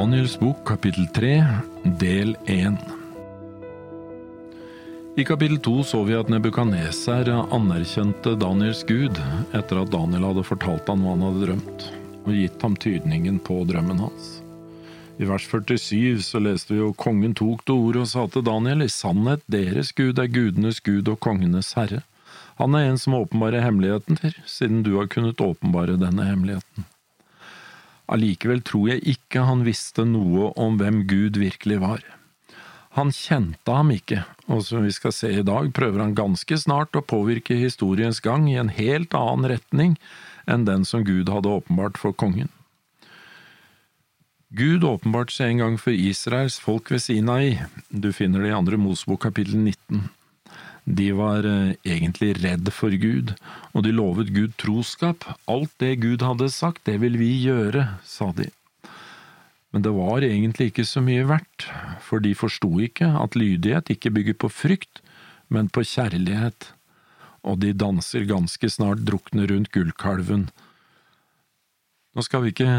Daniels bok kapittel 3 del 1 I kapittel 2 så vi at Nebukaneser anerkjente Daniels gud etter at Daniel hadde fortalt ham hva han hadde drømt, og gitt ham tydningen på drømmen hans. I vers 47 så leste vi jo kongen tok det ordet og sa til Daniel, i sannhet deres gud er gudenes gud og kongenes herre. Han er en som åpenbarer hemmeligheten til, siden du har kunnet åpenbare denne hemmeligheten. Allikevel tror jeg ikke han visste noe om hvem Gud virkelig var. Han kjente ham ikke, og som vi skal se i dag, prøver han ganske snart å påvirke historiens gang i en helt annen retning enn den som Gud hadde åpenbart for kongen. Gud åpenbarte seg en gang for Israels folk ved Sinai, du finner det i andre Mosebok kapittel 19. De var eh, egentlig redd for Gud, og de lovet Gud troskap. Alt det Gud hadde sagt, det vil vi gjøre, sa de. Men det var egentlig ikke så mye verdt, for de forsto ikke at lydighet ikke bygger på frykt, men på kjærlighet, og de danser ganske snart drukne rundt gullkalven. Nå skal vi ikke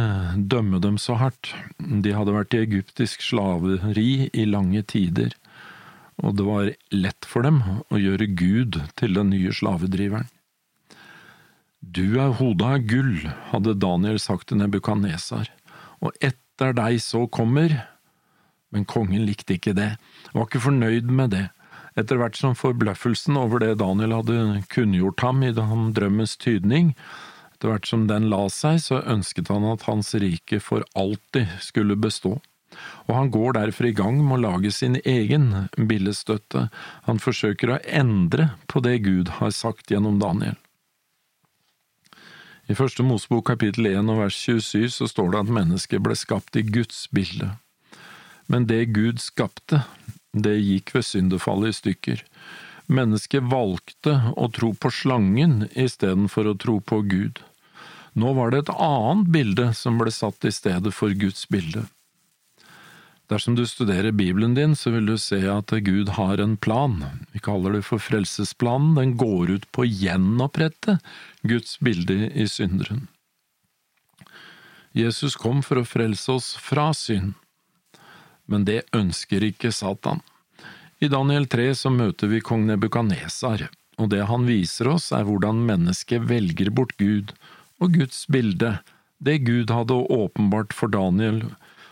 dømme dem så hardt, de hadde vært i egyptisk slaveri i lange tider og det var lett for dem å gjøre Gud til den nye slavedriveren. Du er hodet av gull, hadde Daniel sagt til Nebukadnesar, og etter deg så kommer… Men kongen likte ikke det, var ikke fornøyd med det. Etter hvert som forbløffelsen over det Daniel hadde kunngjort ham i drømmens tydning, etter hvert som den la seg, så ønsket han at hans rike for alltid skulle bestå og han går derfor i gang med å lage sin egen billedstøtte, han forsøker å endre på det Gud har sagt gjennom Daniel. I første Mosebok kapittel 1 og vers 27 så står det at mennesket ble skapt i Guds bilde. Men det Gud skapte, det gikk ved syndefallet i stykker. Mennesket valgte å tro på slangen istedenfor å tro på Gud. Nå var det et annet bilde som ble satt i stedet for Guds bilde. Dersom du studerer Bibelen din, så vil du se at Gud har en plan. Vi kaller det for frelsesplanen. Den går ut på å gjenopprette Guds bilde i synderen. Jesus kom for å frelse oss fra synd, men det ønsker ikke Satan. I Daniel 3 så møter vi kong Nebukadnesar, og det han viser oss er hvordan mennesket velger bort Gud og Guds bilde, det Gud hadde åpenbart for Daniel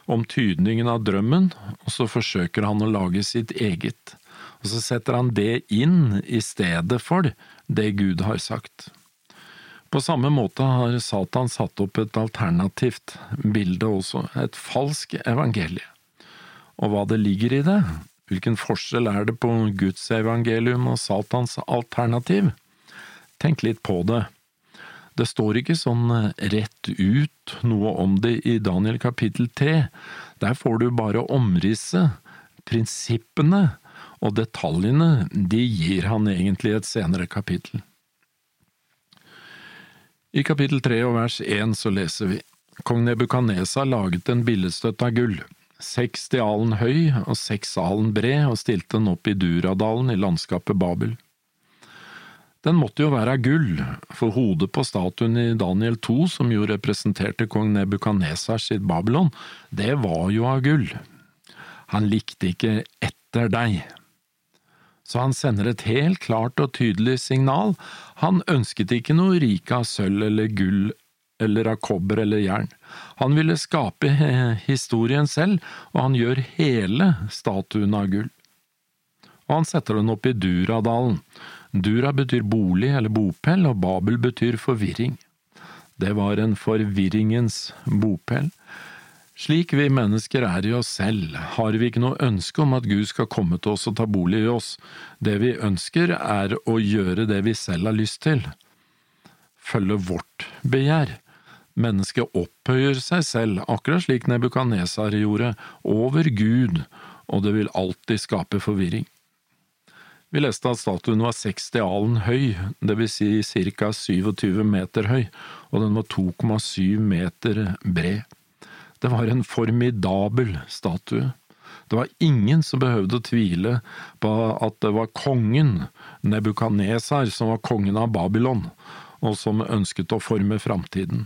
om tydningen av drømmen, og så forsøker han å lage sitt eget. Og så setter han det inn i stedet for det Gud har sagt. På samme måte har Satan satt opp et alternativt bilde også, et falsk evangelie. Og hva det ligger i det, hvilken forskjell er det på Guds evangelium og Satans alternativ? Tenk litt på det. Det står ikke sånn eh, rett ut noe om det i Daniel kapittel tre. Der får du bare omrisset. Prinsippene og detaljene, de gir han egentlig et senere kapittel. I kapittel tre og vers én så leser vi Kong Nebukadnesa laget en billedstøtte av gull, seks alen høy og seks alen bred, og stilte den opp i Duradalen i landskapet Babel. Den måtte jo være av gull, for hodet på statuen i Daniel 2, som jo representerte kong Nebukadnesar sitt Babylon, det var jo av gull. Han likte ikke etter deg. Så han sender et helt klart og tydelig signal, han ønsket ikke noe rike av sølv eller gull eller av kobber eller jern. Han ville skape historien selv, og han gjør hele statuen av gull. Og han setter den opp i Duradalen. Dura betyr bolig eller bopel, og Babel betyr forvirring. Det var en forvirringens bopel. Slik vi mennesker er i oss selv, har vi ikke noe ønske om at Gud skal komme til oss og ta bolig i oss. Det vi ønsker, er å gjøre det vi selv har lyst til. Følge vårt begjær. Mennesket opphøyer seg selv, akkurat slik Nebukadnesar gjorde, over Gud, og det vil alltid skape forvirring. Vi leste at statuen var 60 alen høy, vil si ca 27 meter høy, og den var 2,7 meter bred. Det var en formidabel statue. Det var ingen som behøvde å tvile på at det var kongen, Nebukadnesar, som var kongen av Babylon, og som ønsket å forme framtiden.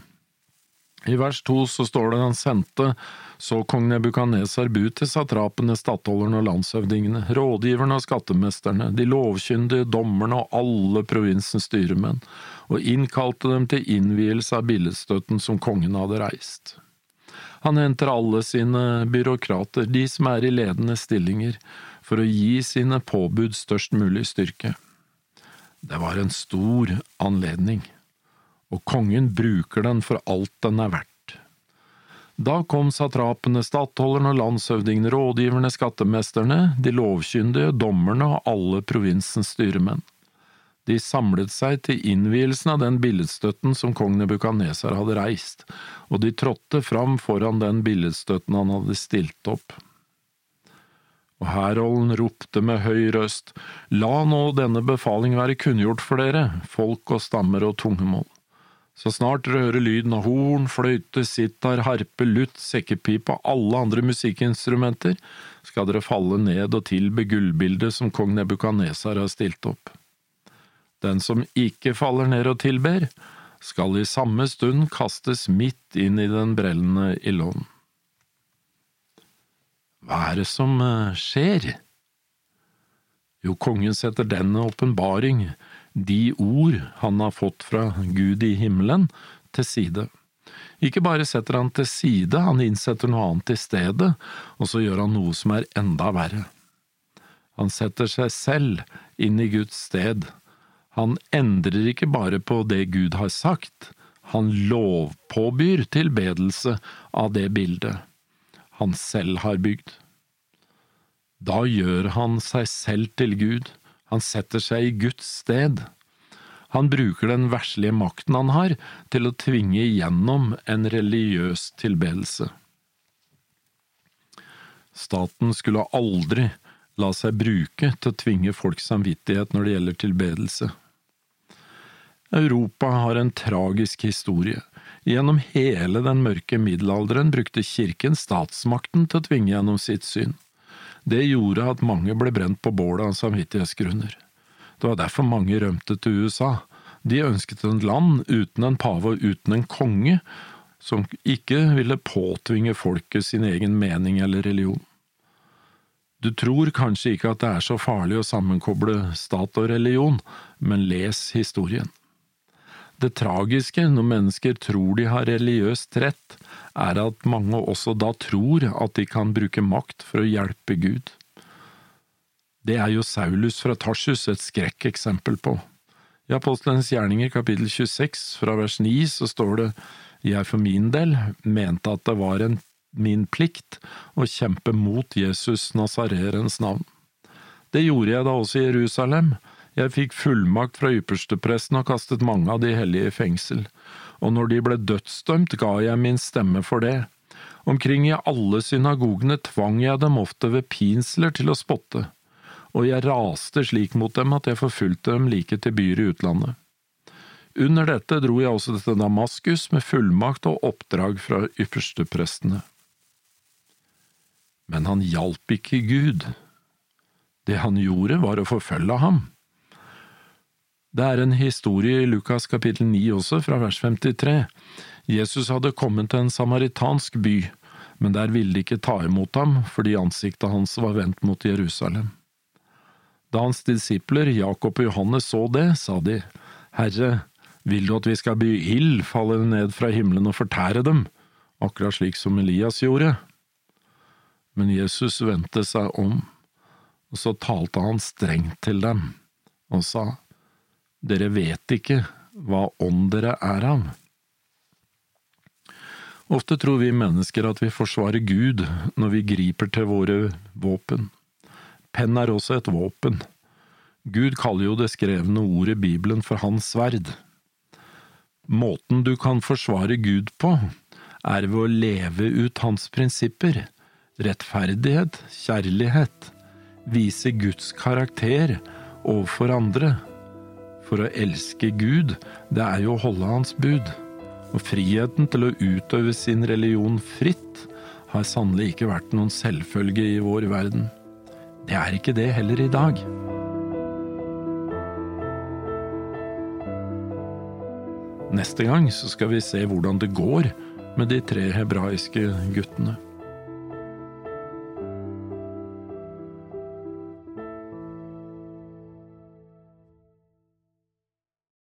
I vers to så står det han sendte så kong Nebukadnesar bud til satrapene, stattholderne og landshøvdingene, rådgiverne og skattemesterne, de lovkyndige, dommerne og alle provinsens styremenn, og innkalte dem til innvielse av billedstøtten som kongen hadde reist. Han henter alle sine byråkrater, de som er i ledende stillinger, for å gi sine påbud størst mulig styrke. Det var en stor anledning og kongen bruker den for alt den er verdt. Da kom satrapene, stattholderne og landshøvdingene, rådgiverne, skattemesterne, de lovkyndige, dommerne og alle provinsens styremenn. De samlet seg til innvielsen av den billedstøtten som kong Nebukadnesar hadde reist, og de trådte fram foran den billedstøtten han hadde stilt opp. Og Herolden ropte med høy røst, La nå denne befaling være kunngjort for dere, folk og stammer og tungemål. Så snart dere hører lyden av horn, fløyte, sitar, harpe, lutt, sekkepipe og alle andre musikkinstrumenter, skal dere falle ned og tilbe gullbildet som kong Nebukadnesar har stilt opp. Den som ikke faller ned og tilber, skal i samme stund kastes midt inn i den brellende ilden. Hva er det som eh, skjer? Jo, kongen setter denne åpenbaring de ord han har fått fra Gud i himmelen, til side. Ikke bare setter han til side, han innsetter noe annet i stedet, og så gjør han noe som er enda verre. Han setter seg selv inn i Guds sted. Han endrer ikke bare på det Gud har sagt, han lovpåbyr tilbedelse av det bildet han selv har bygd. Da gjør han seg selv til Gud, han setter seg i Guds sted. Han bruker den verslige makten han har, til å tvinge igjennom en religiøs tilbedelse. Staten skulle aldri la seg bruke til å tvinge folks samvittighet når det gjelder tilbedelse. Europa har en tragisk historie. Gjennom hele den mørke middelalderen brukte kirken statsmakten til å tvinge gjennom sitt syn. Det gjorde at mange ble brent på bålet av samvittighetsgrunner. Det var derfor mange rømte til USA. De ønsket et land uten en pave og uten en konge, som ikke ville påtvinge folket sin egen mening eller religion. Du tror kanskje ikke at det er så farlig å sammenkoble stat og religion, men les historien. Det tragiske når mennesker tror de har religiøst rett, er at mange også da tror at de kan bruke makt for å hjelpe Gud. Det er jo Saulus fra Tarsus et skrekkeksempel på. I Apostlenes gjerninger kapittel 26 fra vers 9 så står det jeg for min del mente at det var en min plikt å kjempe mot Jesus Nazarerens navn. Det gjorde jeg da også i Jerusalem. Jeg fikk fullmakt fra ypperstepresten og kastet mange av de hellige i fengsel og når de ble dødsdømt, ga jeg min stemme for det. Omkring i alle synagogene tvang jeg dem ofte ved pinsler til å spotte, og jeg raste slik mot dem at jeg forfulgte dem like til byer i utlandet. Under dette dro jeg også til Damaskus med fullmakt og oppdrag fra yppersteprestene. Men han hjalp ikke Gud. Det han gjorde, var å forfølge ham. Det er en historie i Lukas kapittel 9 også, fra vers 53. Jesus hadde kommet til en samaritansk by, men der ville de ikke ta imot ham fordi ansiktet hans var vendt mot Jerusalem. Da hans disipler Jakob og Johannes så det, sa de, Herre, vil du at vi skal by ild falle ned fra himmelen og fortære dem, akkurat slik som Elias gjorde? Men Jesus vendte seg om, og så talte han strengt til dem, og sa, dere vet ikke hva ånd dere er av. Ofte tror vi mennesker at vi forsvarer Gud når vi griper til våre våpen. Penn er også et våpen. Gud kaller jo det skrevne ordet Bibelen for hans sverd. Måten du kan forsvare Gud på, er ved å leve ut hans prinsipper, rettferdighet, kjærlighet, vise Guds karakter overfor andre for å elske Gud, det er jo å holde Hans bud. Og friheten til å utøve sin religion fritt har sannelig ikke vært noen selvfølge i vår verden. Det er ikke det heller i dag. Neste gang så skal vi se hvordan det går med de tre hebraiske guttene.